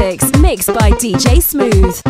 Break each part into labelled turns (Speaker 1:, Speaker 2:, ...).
Speaker 1: Classics mixed by DJ Smooth.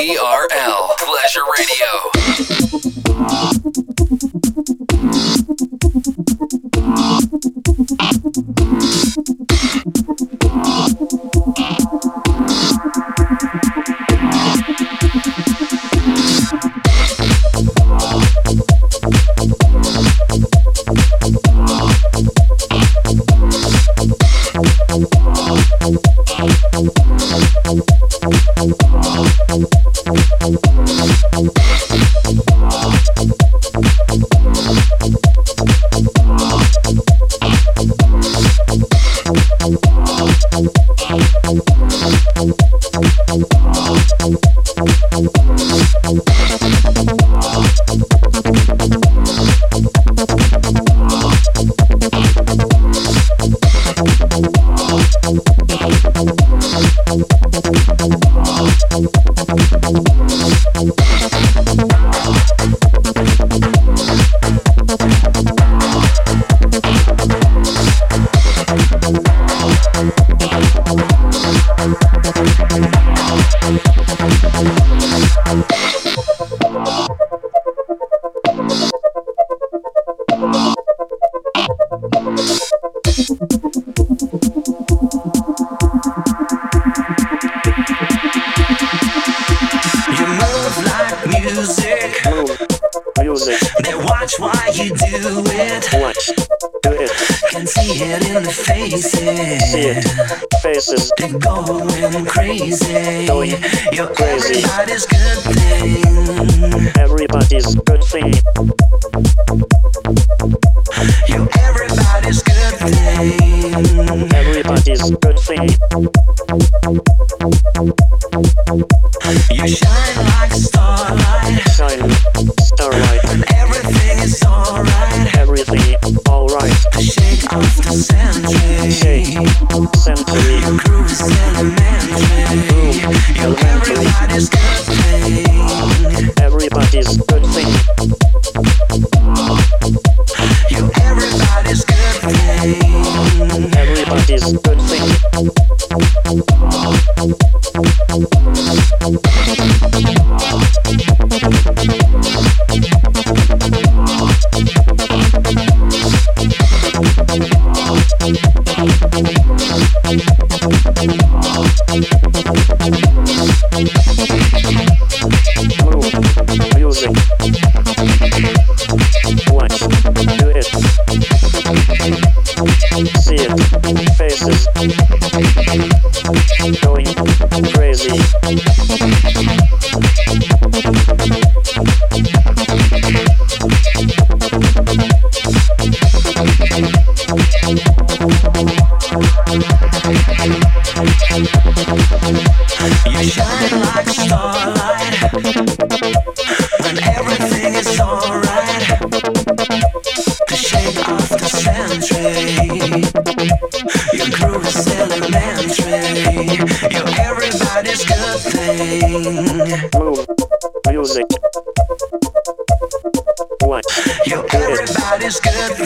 Speaker 2: TRL, Pleasure Radio.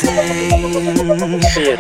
Speaker 3: Thank you.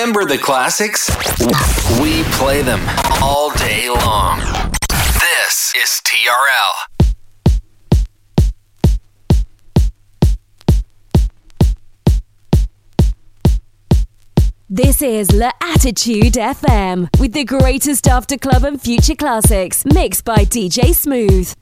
Speaker 2: Remember the classics? We play them all day long. This is TRL.
Speaker 4: This is La Attitude FM with the greatest after club and future classics mixed by DJ Smooth.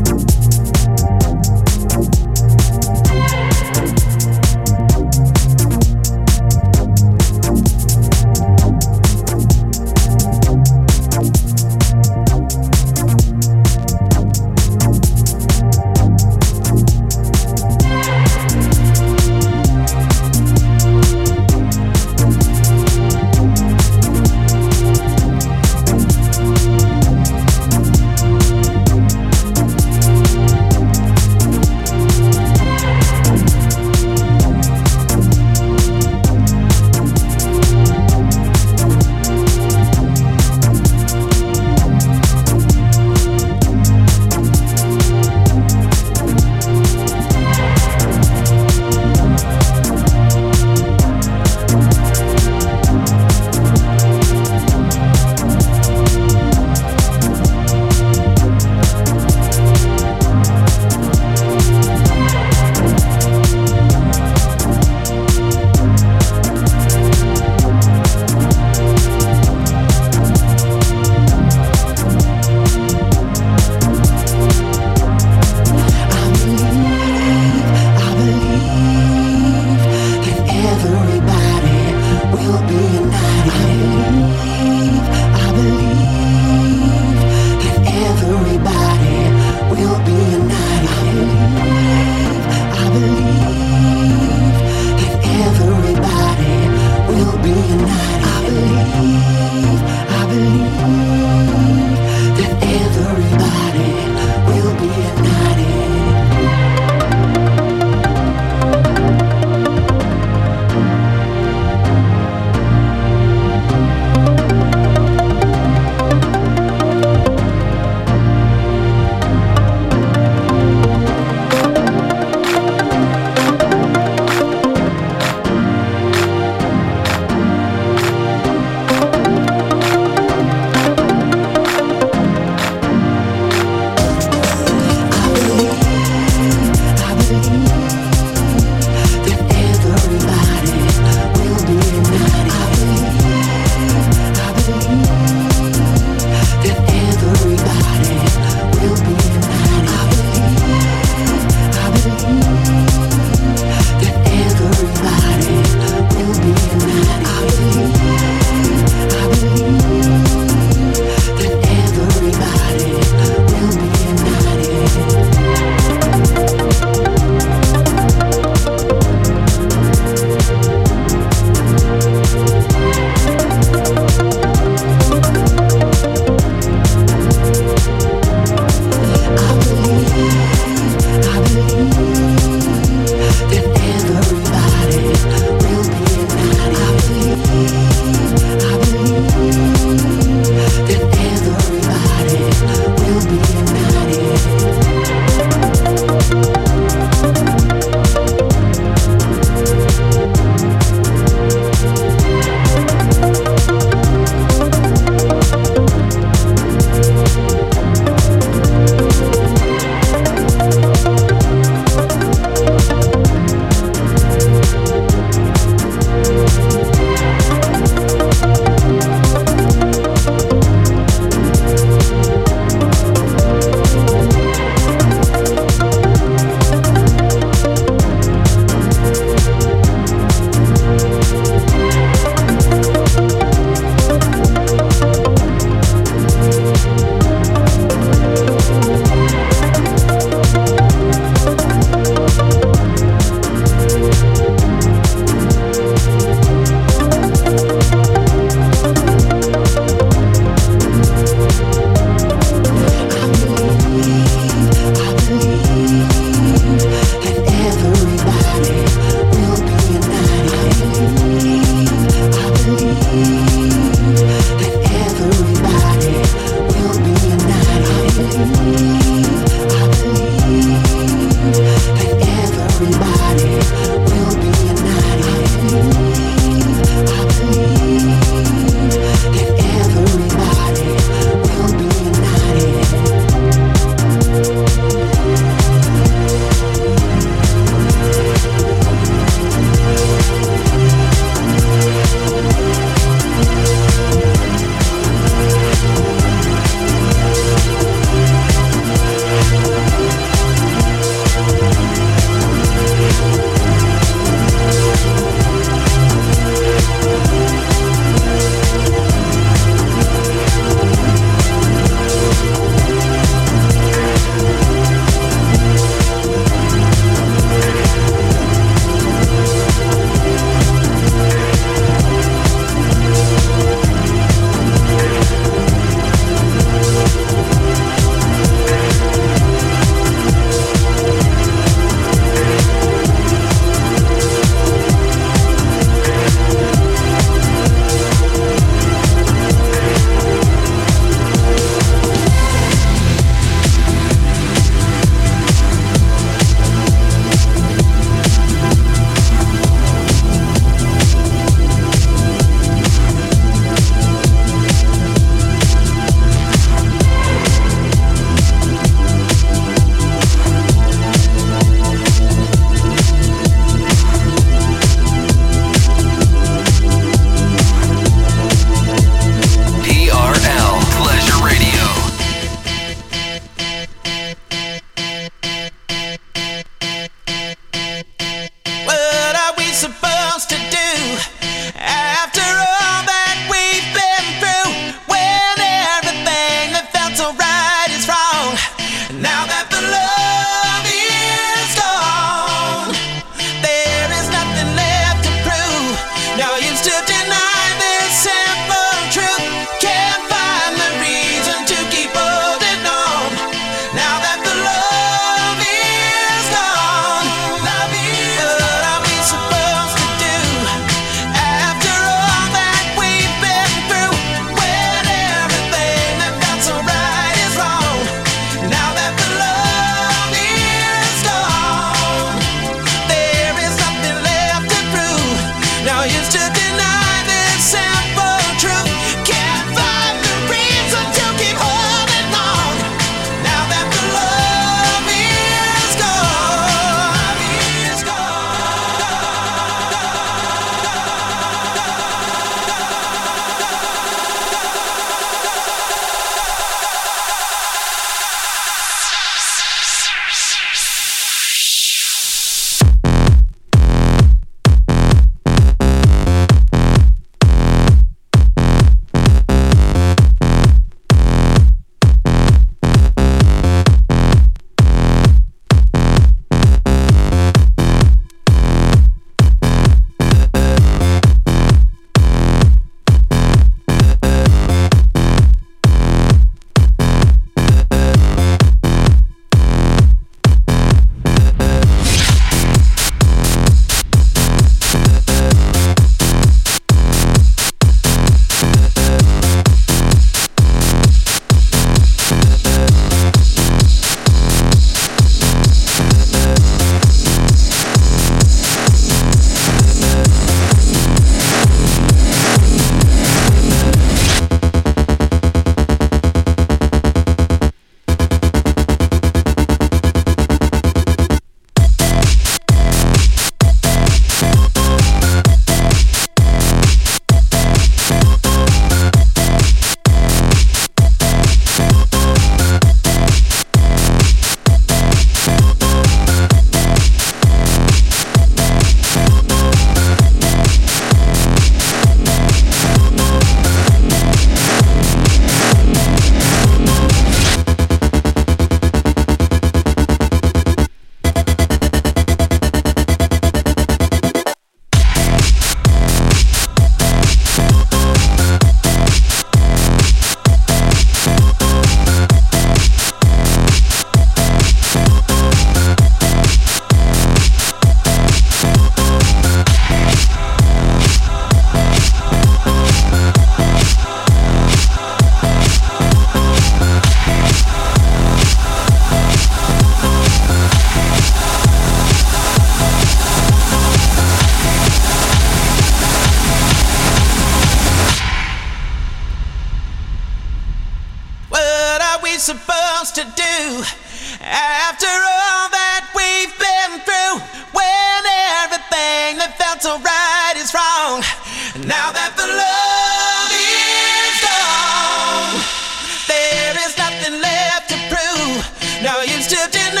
Speaker 1: still didn't.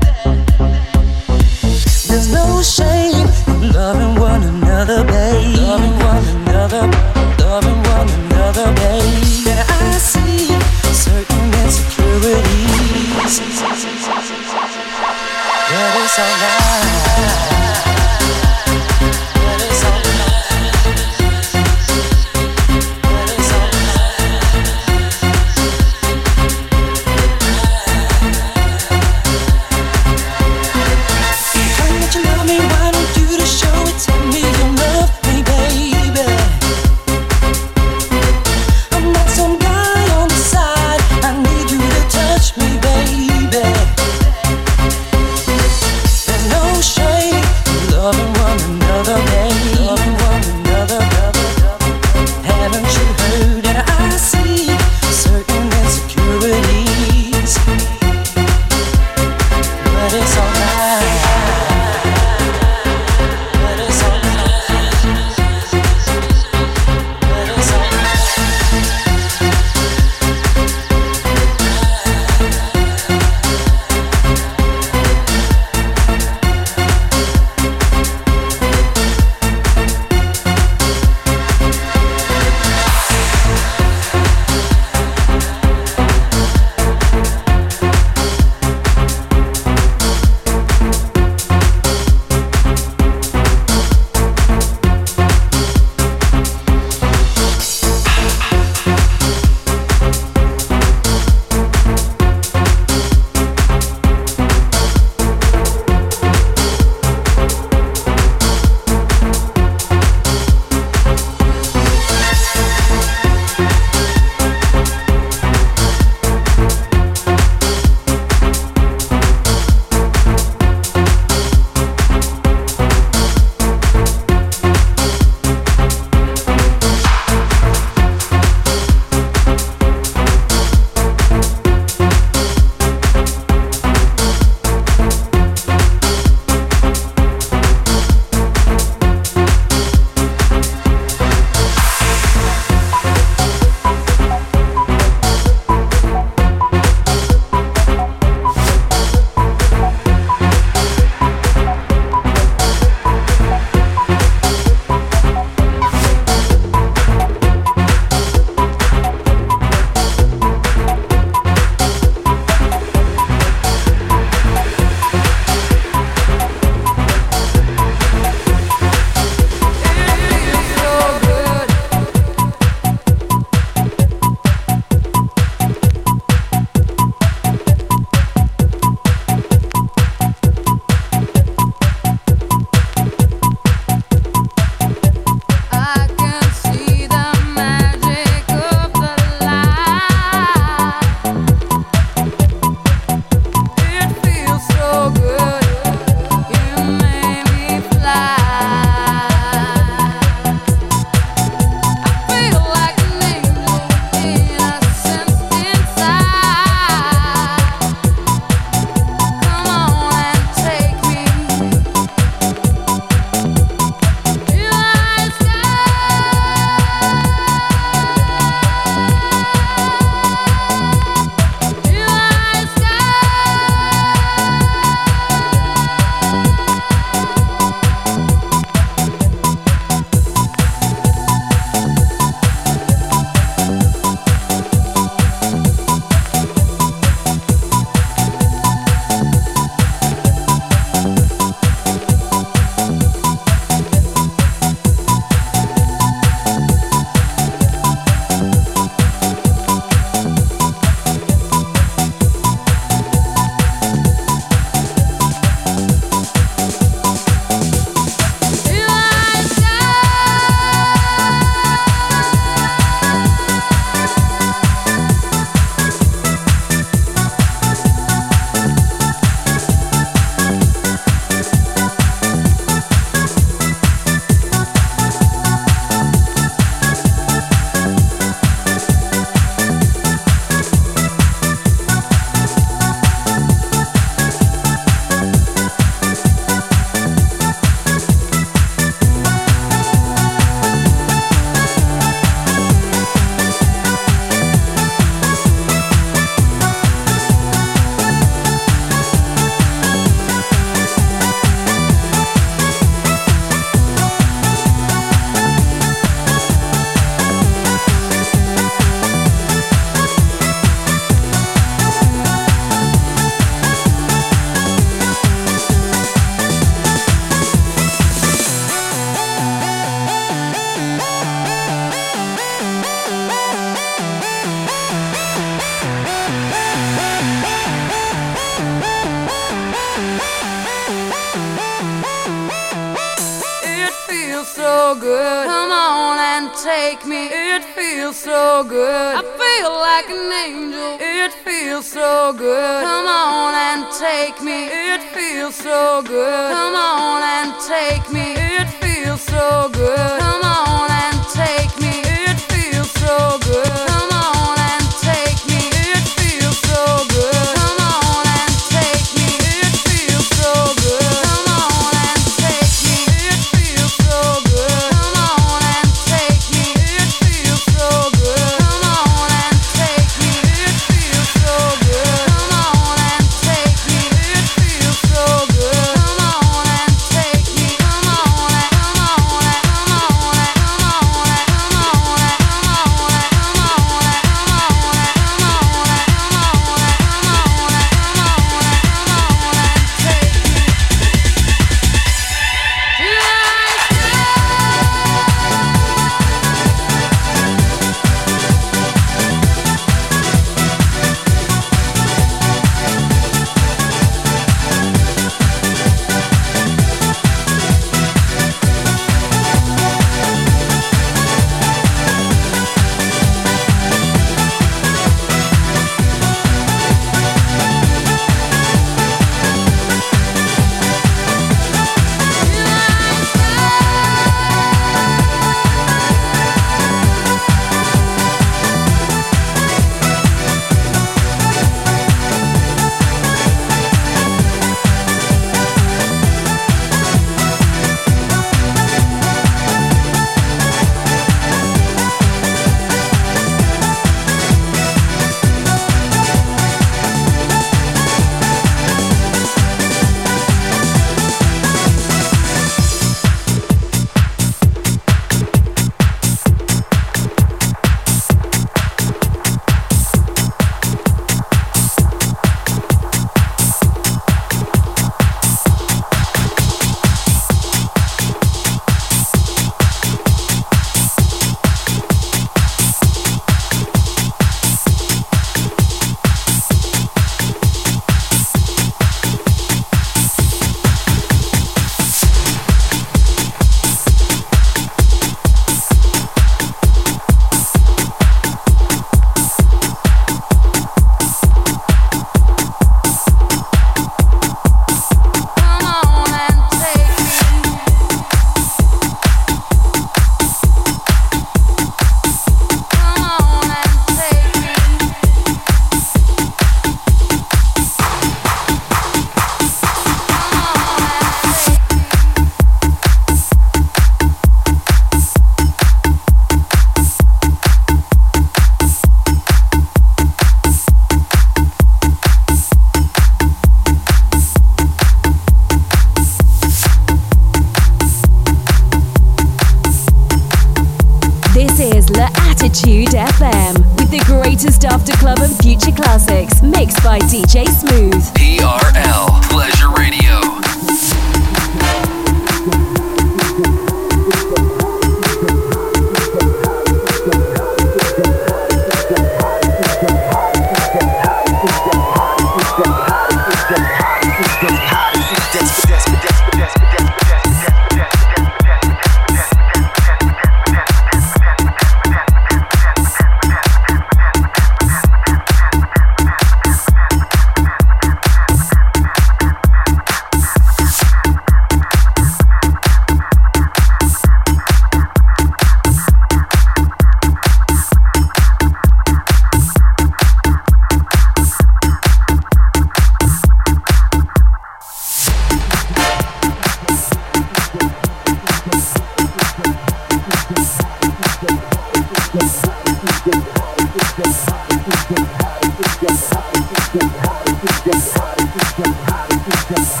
Speaker 4: Yes.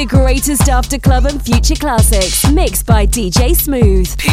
Speaker 4: The greatest after club and future classics mixed by DJ Smooth.